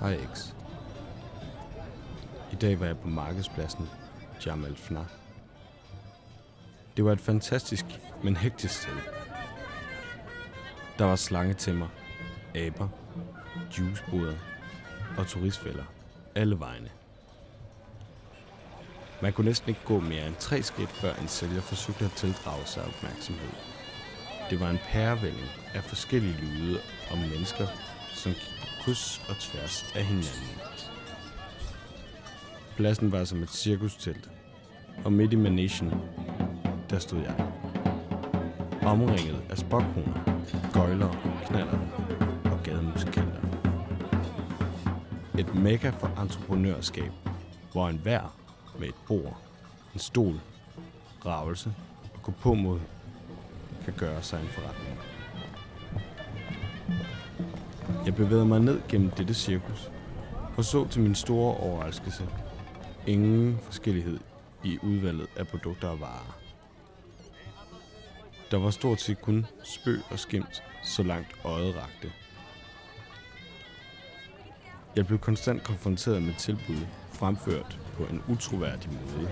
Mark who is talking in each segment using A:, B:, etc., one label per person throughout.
A: Hej X. I dag var jeg på markedspladsen Jamal Fna. Det var et fantastisk, men hektisk sted. Der var slangetemmer, aber, juiceboder og turistfælder alle vegne. Man kunne næsten ikke gå mere end tre skridt, før en sælger forsøgte at tildrage sig opmærksomhed. Det var en pærevælling af forskellige lyde og mennesker, som gik kryds og tværs af hinanden. Pladsen var som et cirkustelt, og midt i managen, der stod jeg. Omringet af spokkroner, gøjler, knaller og gademusikanter. Et mega for entreprenørskab, hvor en hver med et bord, en stol, ravelse og gå på mod kan gøre sig en forretning. Jeg bevægede mig ned gennem dette cirkus og så til min store overraskelse ingen forskellighed i udvalget af produkter og varer. Der var stort set kun spøg og skimt, så langt øjet rakte. Jeg blev konstant konfronteret med tilbud, fremført på en utroværdig måde,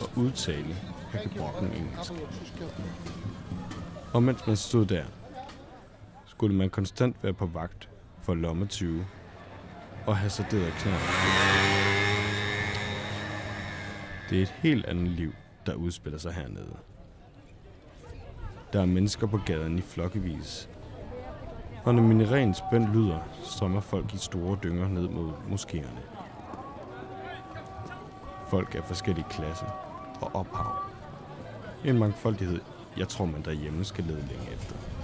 A: og udtale hakkebrokken engelsk. Og mens man stod der, skulle man konstant være på vagt for lommetyve og hasarderet sarderet knald. Det er et helt andet liv, der udspiller sig hernede. Der er mennesker på gaden i flokkevis. Og når minerens bøn lyder, strømmer folk i store dynger ned mod moskéerne. Folk af forskellige klasser og ophav. En mangfoldighed, jeg tror man derhjemme skal lede længe efter.